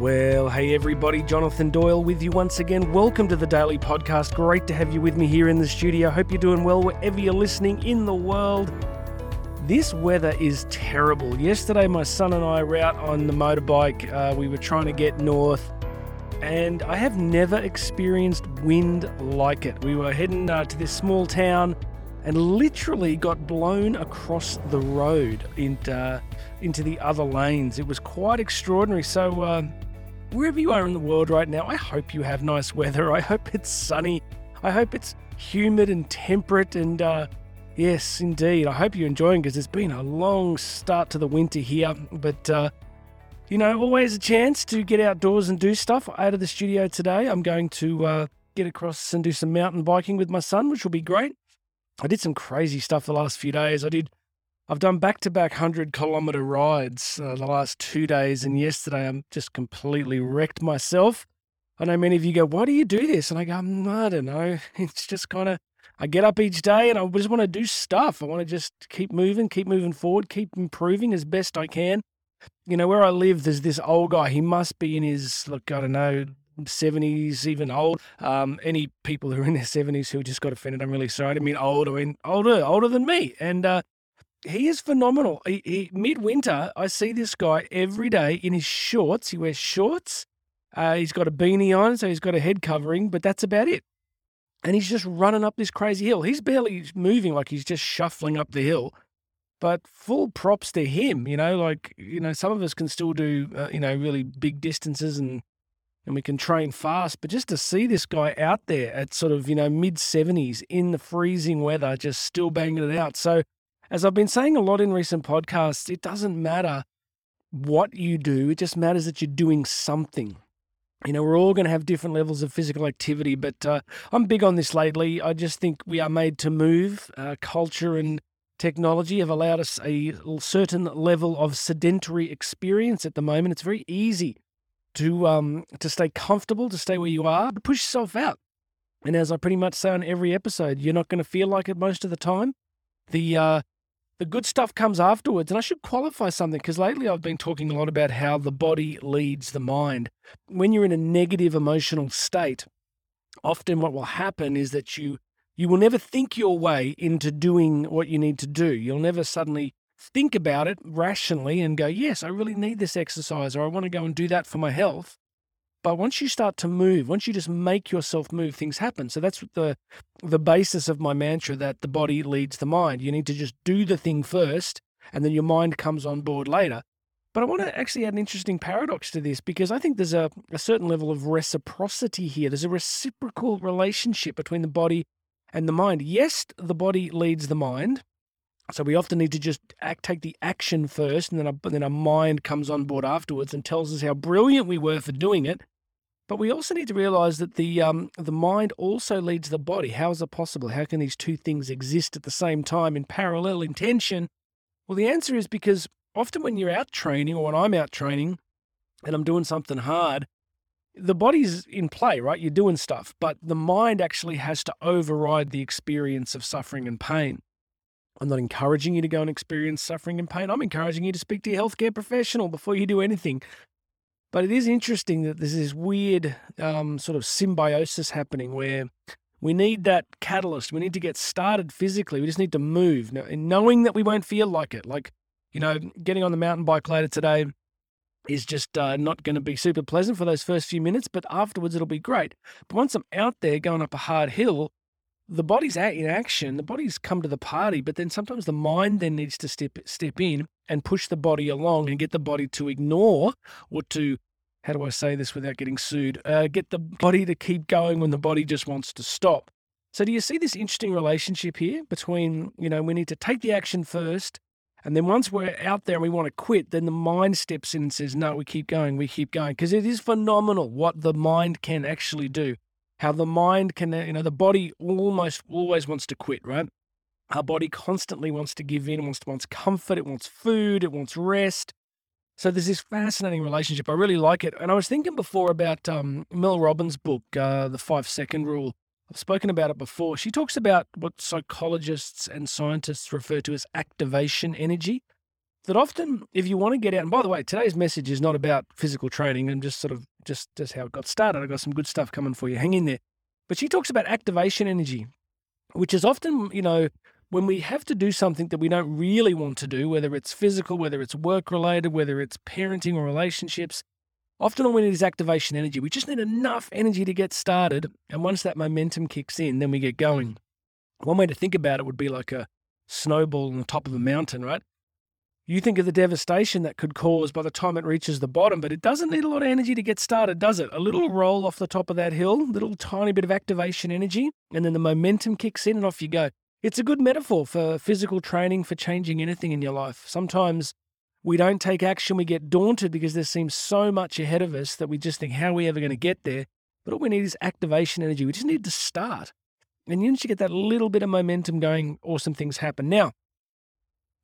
Well, hey everybody, Jonathan Doyle with you once again. Welcome to the Daily Podcast. Great to have you with me here in the studio. Hope you're doing well wherever you're listening in the world. This weather is terrible. Yesterday, my son and I were out on the motorbike. Uh, we were trying to get north, and I have never experienced wind like it. We were heading uh, to this small town and literally got blown across the road into, uh, into the other lanes. It was quite extraordinary. So, uh, wherever you are in the world right now, I hope you have nice weather. I hope it's sunny. I hope it's humid and temperate. And uh, yes, indeed, I hope you're enjoying because it's been a long start to the winter here. But uh, you know, always a chance to get outdoors and do stuff. Out of the studio today, I'm going to uh, get across and do some mountain biking with my son, which will be great. I did some crazy stuff the last few days. I did, I've done back to back 100 kilometer rides uh, the last two days. And yesterday, I'm just completely wrecked myself. I know many of you go, Why do you do this? And I go, "Mm, I don't know. It's just kind of, I get up each day and I just want to do stuff. I want to just keep moving, keep moving forward, keep improving as best I can. You know, where I live, there's this old guy. He must be in his, look, I don't know, 70s, even old. Um, any people who are in their 70s who just got offended, I'm really sorry. I didn't mean old, I mean older, older than me. And uh, he is phenomenal. He, he, midwinter, I see this guy every day in his shorts. He wears shorts. Uh, he's got a beanie on, so he's got a head covering, but that's about it. And he's just running up this crazy hill. He's barely moving, like he's just shuffling up the hill. But full props to him, you know, like, you know, some of us can still do, uh, you know, really big distances and and we can train fast. But just to see this guy out there at sort of, you know, mid 70s in the freezing weather, just still banging it out. So, as I've been saying a lot in recent podcasts, it doesn't matter what you do, it just matters that you're doing something. You know, we're all going to have different levels of physical activity, but uh, I'm big on this lately. I just think we are made to move. Uh, culture and technology have allowed us a certain level of sedentary experience at the moment. It's very easy to um to stay comfortable, to stay where you are, but push yourself out. And as I pretty much say on every episode, you're not going to feel like it most of the time. The uh, the good stuff comes afterwards. And I should qualify something because lately I've been talking a lot about how the body leads the mind. When you're in a negative emotional state, often what will happen is that you you will never think your way into doing what you need to do. You'll never suddenly think about it rationally and go, yes, I really need this exercise or I want to go and do that for my health. But once you start to move, once you just make yourself move, things happen. So that's the the basis of my mantra that the body leads the mind. You need to just do the thing first, and then your mind comes on board later. But I want to actually add an interesting paradox to this because I think there's a, a certain level of reciprocity here. There's a reciprocal relationship between the body and the mind. Yes, the body leads the mind, so we often need to just act, take the action first, and then a, then our mind comes on board afterwards and tells us how brilliant we were for doing it. But we also need to realize that the um, the mind also leads the body. How is it possible? How can these two things exist at the same time in parallel intention? Well, the answer is because often when you're out training or when I'm out training and I'm doing something hard, the body's in play, right? You're doing stuff, but the mind actually has to override the experience of suffering and pain. I'm not encouraging you to go and experience suffering and pain. I'm encouraging you to speak to your healthcare professional before you do anything. But it is interesting that there's this weird um, sort of symbiosis happening where we need that catalyst. We need to get started physically. We just need to move, knowing that we won't feel like it. Like, you know, getting on the mountain bike later today is just uh, not going to be super pleasant for those first few minutes, but afterwards it'll be great. But once I'm out there going up a hard hill, the body's out in action, the body's come to the party, but then sometimes the mind then needs to step step in and push the body along and get the body to ignore or to how do I say this without getting sued? Uh, get the body to keep going when the body just wants to stop. So do you see this interesting relationship here between, you know, we need to take the action first, and then once we're out there and we want to quit, then the mind steps in and says, no, we keep going, we keep going. Because it is phenomenal what the mind can actually do how the mind can, you know, the body almost always wants to quit, right? Our body constantly wants to give in, wants wants comfort, it wants food, it wants rest. So there's this fascinating relationship. I really like it. And I was thinking before about um, Mel Robbins' book, uh, The Five Second Rule. I've spoken about it before. She talks about what psychologists and scientists refer to as activation energy. that often if you want to get out, and by the way, today's message is not about physical training I'm just sort of just just how it got started. I got some good stuff coming for you. Hang in there. But she talks about activation energy, which is often, you know, when we have to do something that we don't really want to do, whether it's physical, whether it's work related, whether it's parenting or relationships, often all we need is activation energy. We just need enough energy to get started. And once that momentum kicks in, then we get going. One way to think about it would be like a snowball on the top of a mountain, right? You think of the devastation that could cause by the time it reaches the bottom, but it doesn't need a lot of energy to get started, does it? A little roll off the top of that hill, a little tiny bit of activation energy, and then the momentum kicks in and off you go. It's a good metaphor for physical training, for changing anything in your life. Sometimes we don't take action, we get daunted because there seems so much ahead of us that we just think, how are we ever going to get there? But all we need is activation energy. We just need to start. And once you get that little bit of momentum going, awesome things happen. Now,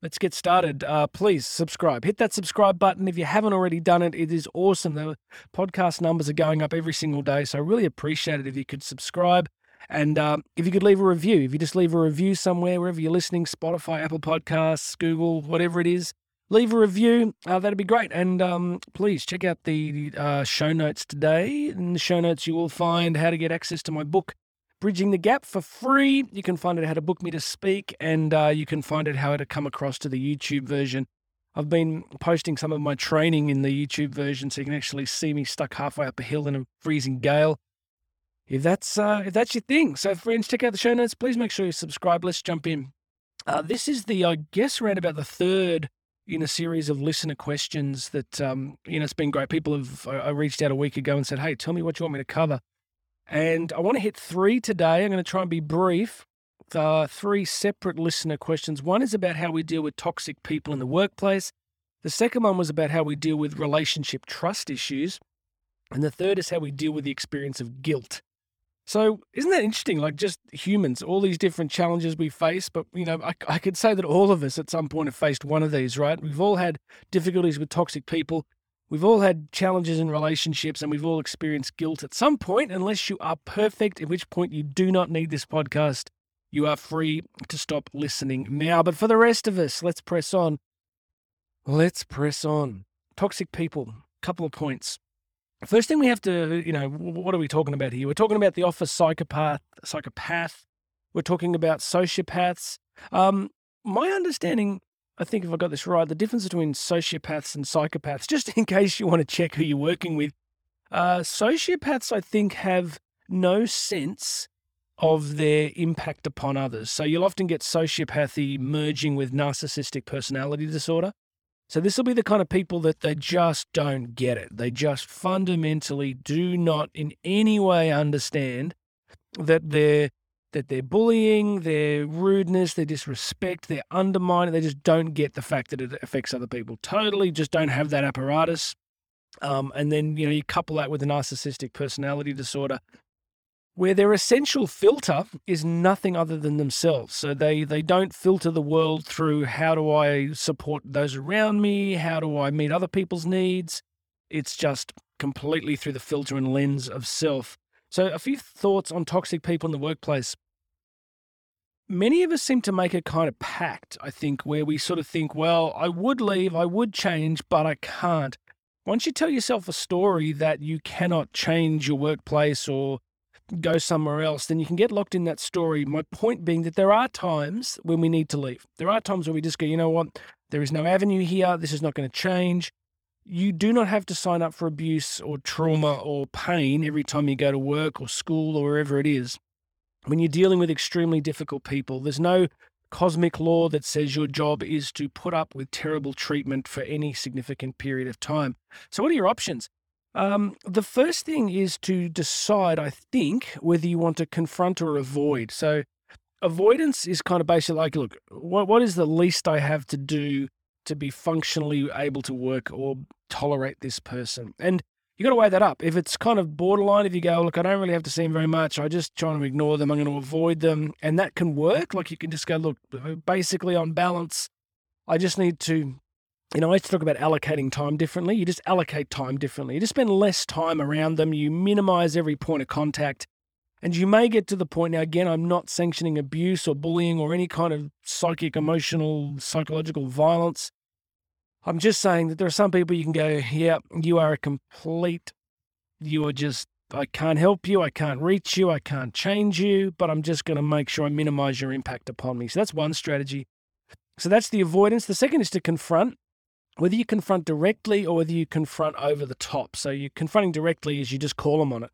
let's get started. Uh, please subscribe. Hit that subscribe button if you haven't already done it. It is awesome. The podcast numbers are going up every single day. So I really appreciate it if you could subscribe. And um, if you could leave a review, if you just leave a review somewhere, wherever you're listening, Spotify, Apple Podcasts, Google, whatever it is, leave a review. Uh, that'd be great. And um, please check out the uh, show notes today. In the show notes, you will find how to get access to my book, Bridging the Gap, for free. You can find out how to book me to speak, and uh, you can find out how to come across to the YouTube version. I've been posting some of my training in the YouTube version, so you can actually see me stuck halfway up a hill in a freezing gale if that's uh, if that's your thing. So, friends, check out the show notes. Please make sure you subscribe. Let's jump in. Uh, this is the, I guess, around about the third in a series of listener questions that um, you know it's been great. People have I reached out a week ago and said, "Hey, tell me what you want me to cover," and I want to hit three today. I'm going to try and be brief. Uh, three separate listener questions. One is about how we deal with toxic people in the workplace. The second one was about how we deal with relationship trust issues. And the third is how we deal with the experience of guilt. So isn't that interesting? Like just humans, all these different challenges we face, but you know, I, I could say that all of us at some point have faced one of these, right? We've all had difficulties with toxic people. We've all had challenges in relationships and we've all experienced guilt at some point, unless you are perfect, at which point you do not need this podcast. You are free to stop listening now. But for the rest of us, let's press on. Let's press on. Toxic people, couple of points. First thing we have to, you know, what are we talking about here? We're talking about the office psychopath, psychopath. We're talking about sociopaths. Um, my understanding, I think if I got this right, the difference between sociopaths and psychopaths, just in case you want to check who you're working with, uh, sociopaths, I think, have no sense of their impact upon others. So you'll often get sociopathy merging with narcissistic personality disorder. So this will be the kind of people that they just don't get it. They just fundamentally do not in any way understand that they're that they're bullying, their rudeness, their disrespect, their undermining. They just don't get the fact that it affects other people. Totally, just don't have that apparatus. Um, and then you know you couple that with a narcissistic personality disorder, where their essential filter is nothing other than themselves. So they, they don't filter the world through how do I support those around me? How do I meet other people's needs? It's just completely through the filter and lens of self. So, a few thoughts on toxic people in the workplace. Many of us seem to make a kind of pact, I think, where we sort of think, well, I would leave, I would change, but I can't. Once you tell yourself a story that you cannot change your workplace or go somewhere else, then you can get locked in that story. My point being that there are times when we need to leave. There are times where we just go, you know what, there is no avenue here. This is not going to change. You do not have to sign up for abuse or trauma or pain every time you go to work or school or wherever it is. When you're dealing with extremely difficult people, there's no cosmic law that says your job is to put up with terrible treatment for any significant period of time. So, what are your options? Um, the first thing is to decide, I think, whether you want to confront or avoid. So, avoidance is kind of basically like, look, what, what is the least I have to do to be functionally able to work or tolerate this person? And you got to weigh that up. If it's kind of borderline, if you go, look, I don't really have to see them very much, I just trying to ignore them, I'm going to avoid them, and that can work. Like you can just go, look, basically on balance, I just need to you know, I used to talk about allocating time differently. You just allocate time differently. You just spend less time around them. You minimize every point of contact. And you may get to the point now, again, I'm not sanctioning abuse or bullying or any kind of psychic, emotional, psychological violence. I'm just saying that there are some people you can go, yeah, you are a complete, you are just, I can't help you, I can't reach you, I can't change you, but I'm just going to make sure I minimize your impact upon me. So that's one strategy. So that's the avoidance. The second is to confront whether you confront directly or whether you confront over the top. So you're confronting directly is you just call them on it.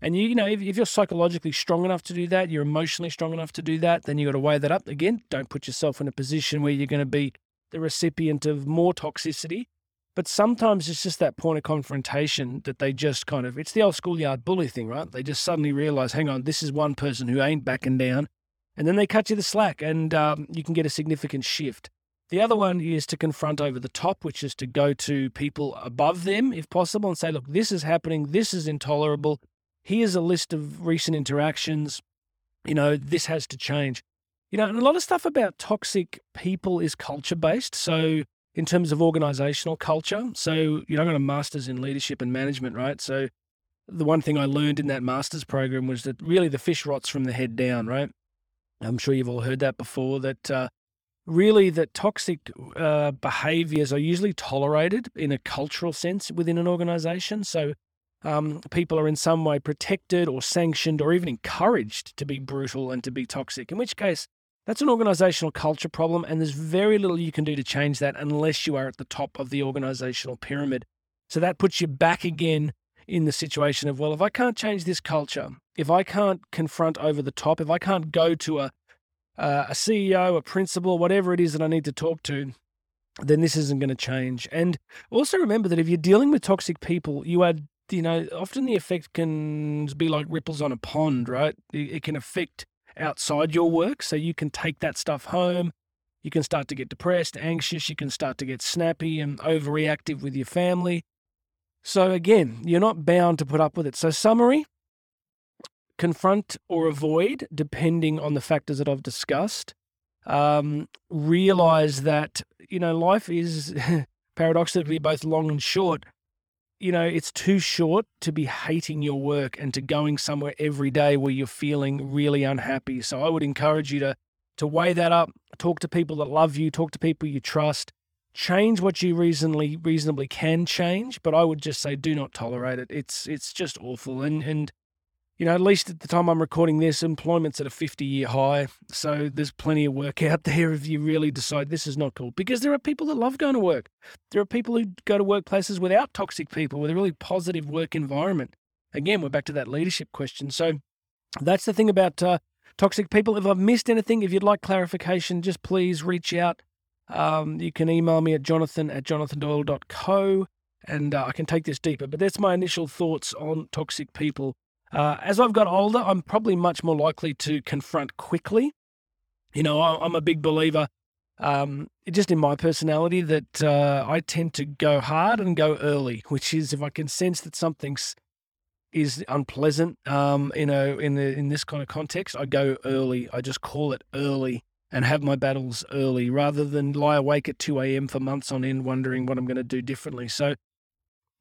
And you, you know, if, if you're psychologically strong enough to do that, you're emotionally strong enough to do that, then you got to weigh that up. Again, don't put yourself in a position where you're going to be the recipient of more toxicity. But sometimes it's just that point of confrontation that they just kind of, it's the old schoolyard bully thing, right? They just suddenly realize, hang on, this is one person who ain't backing down. And then they cut you the slack and um, you can get a significant shift. The other one is to confront over the top, which is to go to people above them, if possible, and say, look, this is happening. This is intolerable. Here's a list of recent interactions. You know, this has to change. You know, and a lot of stuff about toxic people is culture based. So, in terms of organizational culture, so, you know, I got a master's in leadership and management, right? So, the one thing I learned in that master's program was that really the fish rots from the head down, right? I'm sure you've all heard that before, that uh, really that toxic uh, behaviors are usually tolerated in a cultural sense within an organization. So um, people are in some way protected or sanctioned or even encouraged to be brutal and to be toxic, in which case that's an organizational culture problem. And there's very little you can do to change that unless you are at the top of the organizational pyramid. So that puts you back again in the situation of, well, if I can't change this culture, if I can't confront over the top, if I can't go to a uh, a CEO, a principal, whatever it is that I need to talk to, then this isn't going to change. And also remember that if you're dealing with toxic people, you are, you know, often the effect can be like ripples on a pond, right? It can affect outside your work. So you can take that stuff home. You can start to get depressed, anxious. You can start to get snappy and overreactive with your family. So again, you're not bound to put up with it. So, summary confront or avoid, depending on the factors that I've discussed. Um, realize that, you know, life is paradoxically both long and short. You know, it's too short to be hating your work and to going somewhere every day where you're feeling really unhappy. So I would encourage you to to weigh that up, talk to people that love you, talk to people you trust, change what you reasonably reasonably can change, but I would just say do not tolerate it. It's it's just awful. And and you know, at least at the time I'm recording this, employment's at a 50 year high. So there's plenty of work out there if you really decide this is not cool. Because there are people that love going to work. There are people who go to workplaces without toxic people with a really positive work environment. Again, we're back to that leadership question. So that's the thing about uh, toxic people. If I've missed anything, if you'd like clarification, just please reach out. Um, you can email me at jonathan at jonathandoyle.co and uh, I can take this deeper. But that's my initial thoughts on toxic people. Uh, as I've got older, I'm probably much more likely to confront quickly. You know, I'm a big believer, um, just in my personality, that uh, I tend to go hard and go early, which is if I can sense that something's is unpleasant, um, you know, in the in this kind of context, I go early. I just call it early and have my battles early rather than lie awake at 2 a.m. for months on end wondering what I'm going to do differently. So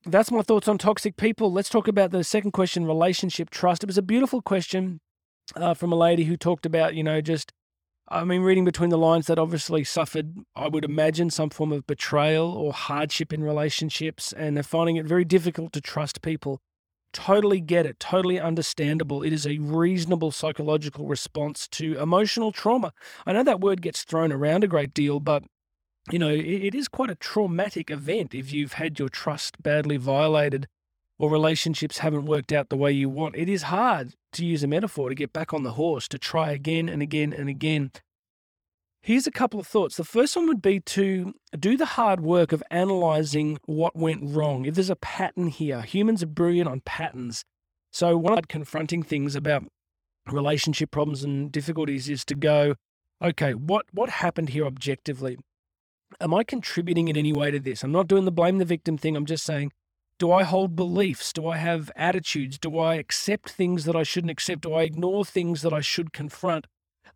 that's my thoughts on toxic people. Let's talk about the second question relationship trust. It was a beautiful question uh, from a lady who talked about, you know, just, I mean, reading between the lines that obviously suffered, I would imagine, some form of betrayal or hardship in relationships and they're finding it very difficult to trust people. Totally get it, totally understandable. It is a reasonable psychological response to emotional trauma. I know that word gets thrown around a great deal, but you know, it, it is quite a traumatic event if you've had your trust badly violated or relationships haven't worked out the way you want. It is hard, to use a metaphor, to get back on the horse, to try again and again and again. Here's a couple of thoughts. The first one would be to do the hard work of analyzing what went wrong. If there's a pattern here, humans are brilliant on patterns. So, one of confronting things about relationship problems and difficulties is to go, okay, what, what happened here objectively? Am I contributing in any way to this? I'm not doing the blame the victim thing. I'm just saying, do I hold beliefs? Do I have attitudes? Do I accept things that I shouldn't accept? Do I ignore things that I should confront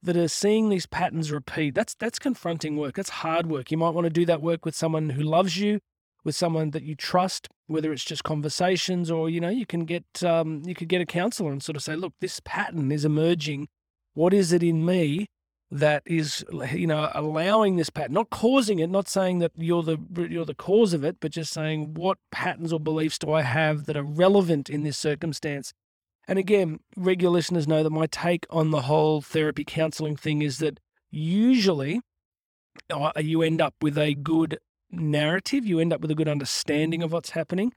that are seeing these patterns repeat? That's that's confronting work. That's hard work. You might want to do that work with someone who loves you, with someone that you trust, whether it's just conversations or you know you can get um, you could get a counselor and sort of say, look, this pattern is emerging. What is it in me that is, you know, allowing this pattern, not causing it, not saying that you're the you're the cause of it, but just saying what patterns or beliefs do I have that are relevant in this circumstance. And again, regular listeners know that my take on the whole therapy counseling thing is that usually uh, you end up with a good narrative, you end up with a good understanding of what's happening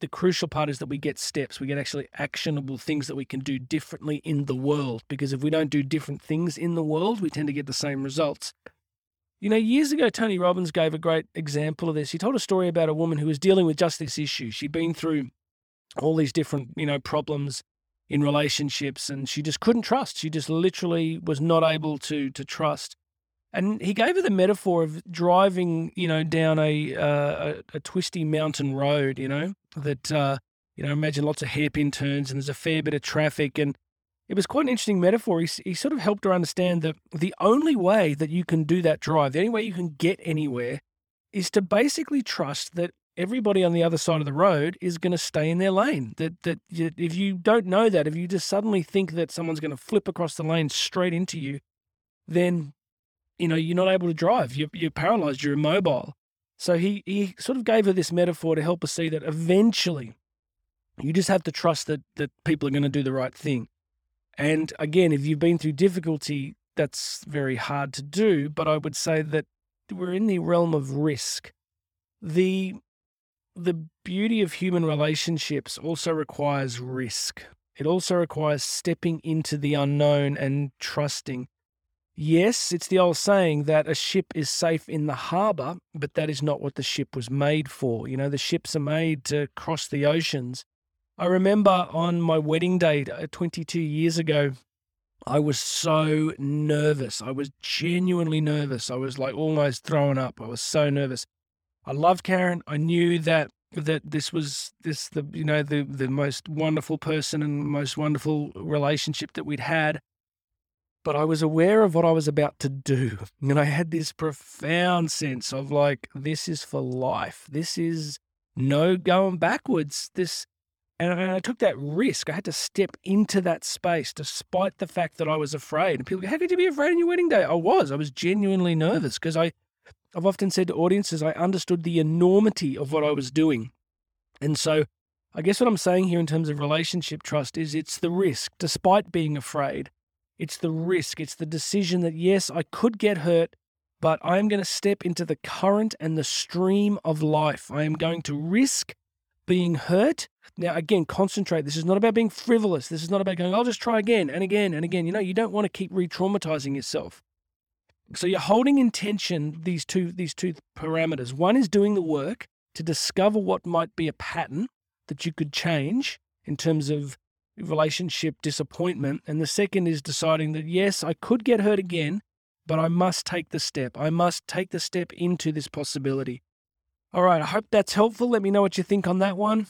the crucial part is that we get steps, we get actually actionable things that we can do differently in the world. Because if we don't do different things in the world, we tend to get the same results. You know, years ago, Tony Robbins gave a great example of this. He told a story about a woman who was dealing with just this issue. She'd been through all these different, you know, problems in relationships and she just couldn't trust. She just literally was not able to to trust. And he gave her the metaphor of driving, you know, down a uh, a, a, twisty mountain road, you know, that uh, you know, imagine lots of hairpin turns and there's a fair bit of traffic. And it was quite an interesting metaphor. He, he sort of helped her understand that the only way that you can do that drive, the only way you can get anywhere, is to basically trust that everybody on the other side of the road is going to stay in their lane. That that if you don't know that, if you just suddenly think that someone's going to flip across the lane straight into you, then you know, you're not able to drive. You're, you're paralyzed. You're immobile. So he, he sort of gave her this metaphor to help us see that eventually you just have to trust that, that people are going to do the right thing. And again, if you've been through difficulty, that's very hard to do. But I would say that we're in the realm of risk. The, the beauty of human relationships also requires risk. It also requires stepping into the unknown and trusting. Yes, it's the old saying that a ship is safe in the harbor, but that is not what the ship was made for. You know, the ships are made to cross the oceans. I remember on my wedding day uh, 22 years ago, I was so nervous. I was genuinely nervous. I was like almost throwing up. I was so nervous. I loved Karen. I knew that that this was this the you know the the most wonderful person and most wonderful relationship that we'd had but I was aware of what I was about to do. And I had this profound sense of like, this is for life. This is no going backwards. This, and I, took that risk. I had to step into that space despite the fact that I was afraid. And people go, How could you be afraid on your wedding day? I was. I was genuinely nervous because I, I've often said to audiences, I understood the enormity of what I was doing. And so I guess what I'm saying here in terms of relationship trust is it's the risk, despite being afraid it's the risk. It's the decision that, yes, I could get hurt, but I am going to step into the current and the stream of life. I am going to risk being hurt. Now, again, concentrate. This is not about being frivolous. This is not about going, I'll just try again and again and again. You know, you don't want to keep re traumatizing yourself. So you're holding in tension these two, these two parameters. One is doing the work to discover what might be a pattern that you could change in terms of relationship disappointment. And the second is deciding that, yes, I could get hurt again, but I must take the step. I must take the step into this possibility. All right, I hope that's helpful. Let me know what you think on that one.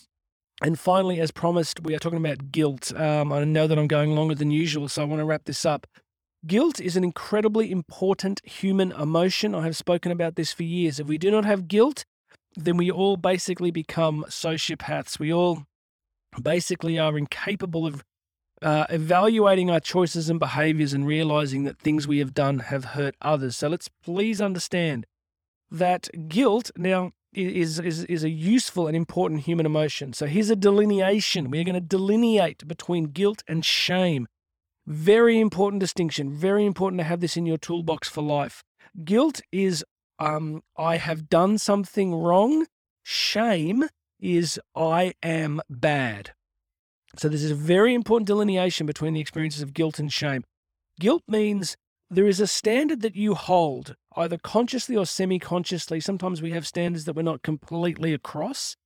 And finally, as promised, we are talking about guilt. Um, I know that I'm going longer than usual, so I want to wrap this up. Guilt is an incredibly important human emotion. I have spoken about this for years. If we do not have guilt, then we all basically become sociopaths. We all basically are incapable of uh, evaluating our choices and behaviors and realizing that things we have done have hurt others. So let's please understand that guilt now is, is, is a useful and important human emotion. So here's a delineation. We're going to delineate between guilt and shame. Very important distinction. Very important to have this in your toolbox for life. Guilt is um, I have done something wrong. Shame is I am bad. So this is a very important delineation between the experiences of guilt and shame. Guilt means there is a standard that you hold, either consciously or semi consciously. Sometimes we have standards that we're not completely across.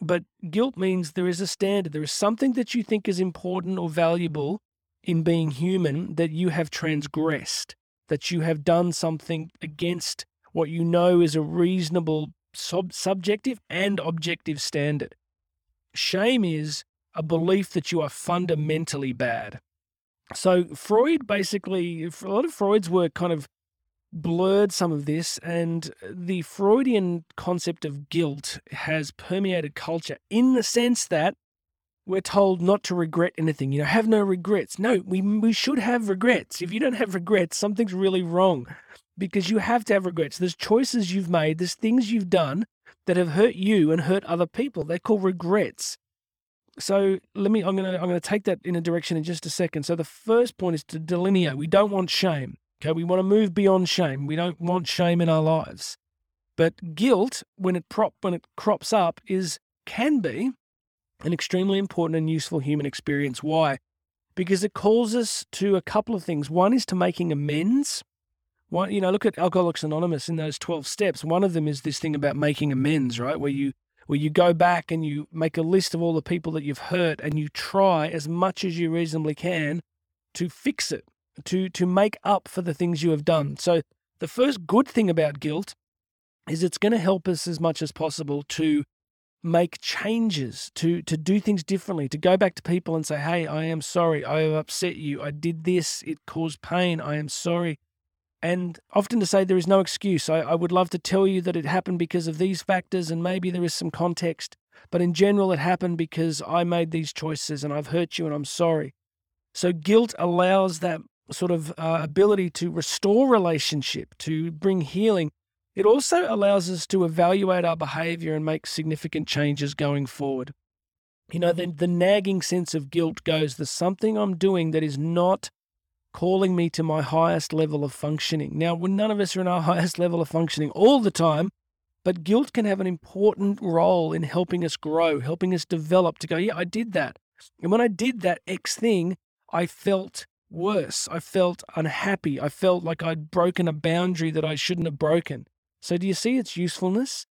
But guilt means there is a standard. There is something that you think is important or valuable in being human that you have transgressed, that you have done something against what you know is a reasonable sub- subjective and objective standard. Shame is a belief that you are fundamentally bad. So Freud basically, a lot of Freud's work kind of blurred some of this, and the Freudian concept of guilt has permeated culture in the sense that we're told not to regret anything. You know, have no regrets. No, we we should have regrets. If you don't have regrets, something's really wrong, because you have to have regrets. There's choices you've made. There's things you've done that have hurt you and hurt other people. They're called regrets. So let me. I'm gonna. I'm gonna take that in a direction in just a second. So the first point is to delineate. We don't want shame. Okay, we want to move beyond shame. We don't want shame in our lives. But guilt, when it prop when it crops up, is can be an extremely important and useful human experience. Why? Because it calls us to a couple of things. One is to making amends. One, you know, look at Alcoholics Anonymous in those 12 steps. One of them is this thing about making amends, right? Where you where you go back and you make a list of all the people that you've hurt and you try as much as you reasonably can to fix it, to to make up for the things you have done. So the first good thing about guilt is it's going to help us as much as possible to make changes, to to do things differently, to go back to people and say, "Hey, I am sorry. I have upset you. I did this. It caused pain. I am sorry." And often to say there is no excuse. I, I would love to tell you that it happened because of these factors and maybe there is some context, but in general, it happened because I made these choices and I've hurt you and I'm sorry. So guilt allows that sort of uh, ability to restore relationship, to bring healing. It also allows us to evaluate our behavior and make significant changes going forward. You know, the, the nagging sense of guilt goes, there's something I'm doing that is not calling me to my highest level of functioning. Now, none of us are in our highest level of functioning all the time, but guilt can have an important role in helping us grow, helping us develop to go, yeah, I did that. And when I did that X thing, I felt worse. I felt unhappy. I felt like I'd broken a boundary that I shouldn't have broken. So, do you see its usefulness?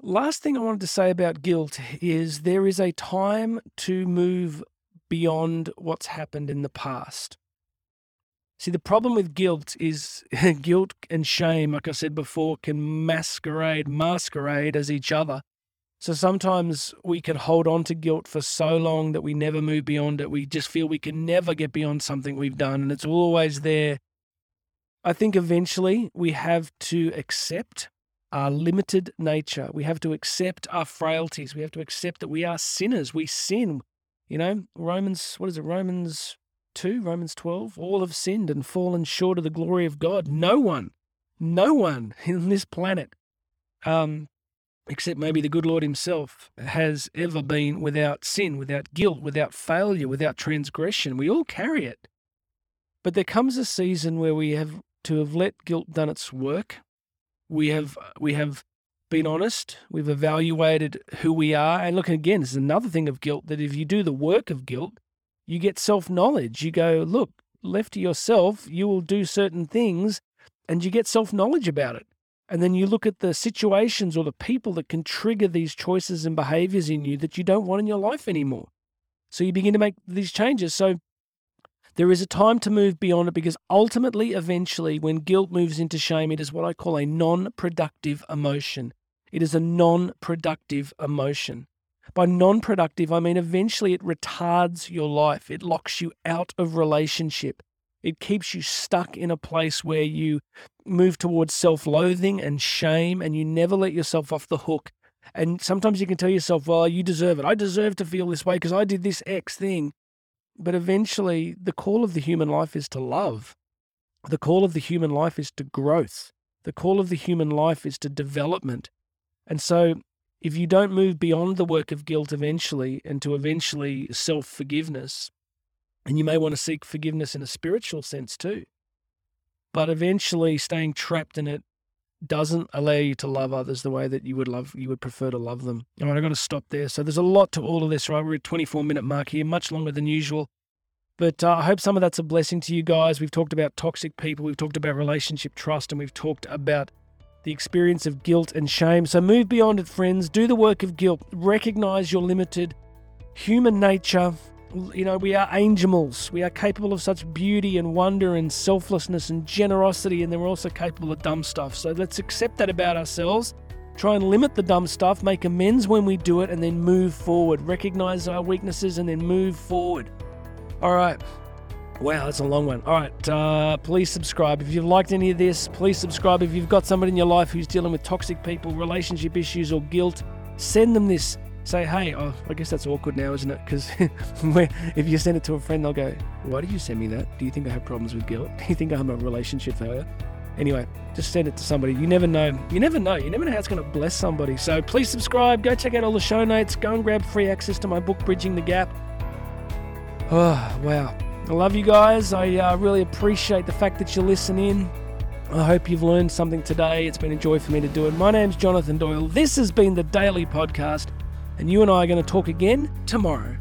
Last thing I wanted to say about guilt is there is a time to move beyond what's happened in the past. See, the problem with guilt is guilt and shame, like I said before, can masquerade, masquerade as each other. So sometimes we can hold on to guilt for so long that we never move beyond it. We just feel we can never get beyond something we've done and it's always there. I think eventually we have to accept our limited nature. We have to accept our frailties. We have to accept that we are sinners. We sin. You know, Romans, what is it? Romans 2, Romans 12, all have sinned and fallen short of the glory of God. No one, no one in this planet, um, except maybe the good Lord Himself, has ever been without sin, without guilt, without failure, without transgression. We all carry it. But there comes a season where we have to have let guilt done its work. We have we have been honest. We've evaluated who we are. And look, again, this is another thing of guilt that if you do the work of guilt, you get self knowledge. You go, look, left to yourself, you will do certain things and you get self knowledge about it. And then you look at the situations or the people that can trigger these choices and behaviors in you that you don't want in your life anymore. So you begin to make these changes. So there is a time to move beyond it because ultimately, eventually, when guilt moves into shame, it is what I call a non productive emotion. It is a non productive emotion. By non productive, I mean eventually it retards your life, it locks you out of relationship. It keeps you stuck in a place where you move towards self loathing and shame, and you never let yourself off the hook. And sometimes you can tell yourself, well, you deserve it. I deserve to feel this way because I did this X thing. But eventually, the call of the human life is to love. The call of the human life is to growth. The call of the human life is to development. And so if you don't move beyond the work of guilt eventually and to eventually self forgiveness, and you may want to seek forgiveness in a spiritual sense too, but eventually staying trapped in it doesn't allow you to love others the way that you would love you would prefer to love them. All right, I've got to stop there. So there's a lot to all of this, right? We're at 24 minute mark here, much longer than usual. But uh, I hope some of that's a blessing to you guys. We've talked about toxic people, we've talked about relationship trust, and we've talked about the experience of guilt and shame. So move beyond it, friends. Do the work of guilt. Recognize your limited human nature. You know, we are angels. We are capable of such beauty and wonder and selflessness and generosity, and then we're also capable of dumb stuff. So let's accept that about ourselves. Try and limit the dumb stuff, make amends when we do it, and then move forward. Recognize our weaknesses and then move forward. All right. Wow, that's a long one. All right, uh, please subscribe. If you've liked any of this, please subscribe. If you've got somebody in your life who's dealing with toxic people, relationship issues, or guilt, send them this. say, hey, oh, I guess that's awkward now, isn't it? Because if you send it to a friend, they'll go, why did you send me that? Do you think I have problems with guilt? Do you think I'm a relationship failure? Anyway, just send it to somebody. You never know. You never know. You never know how it's going to bless somebody. So please subscribe. Go check out all the show notes. Go and grab free access to my book, Bridging the Gap. Oh, wow. I love you guys. I uh, really appreciate the fact that you listen in. I hope you've learned something today. It's been a joy for me to do it. My name's Jonathan Doyle. This has been the Daily Podcast, and you and I are going to talk again tomorrow.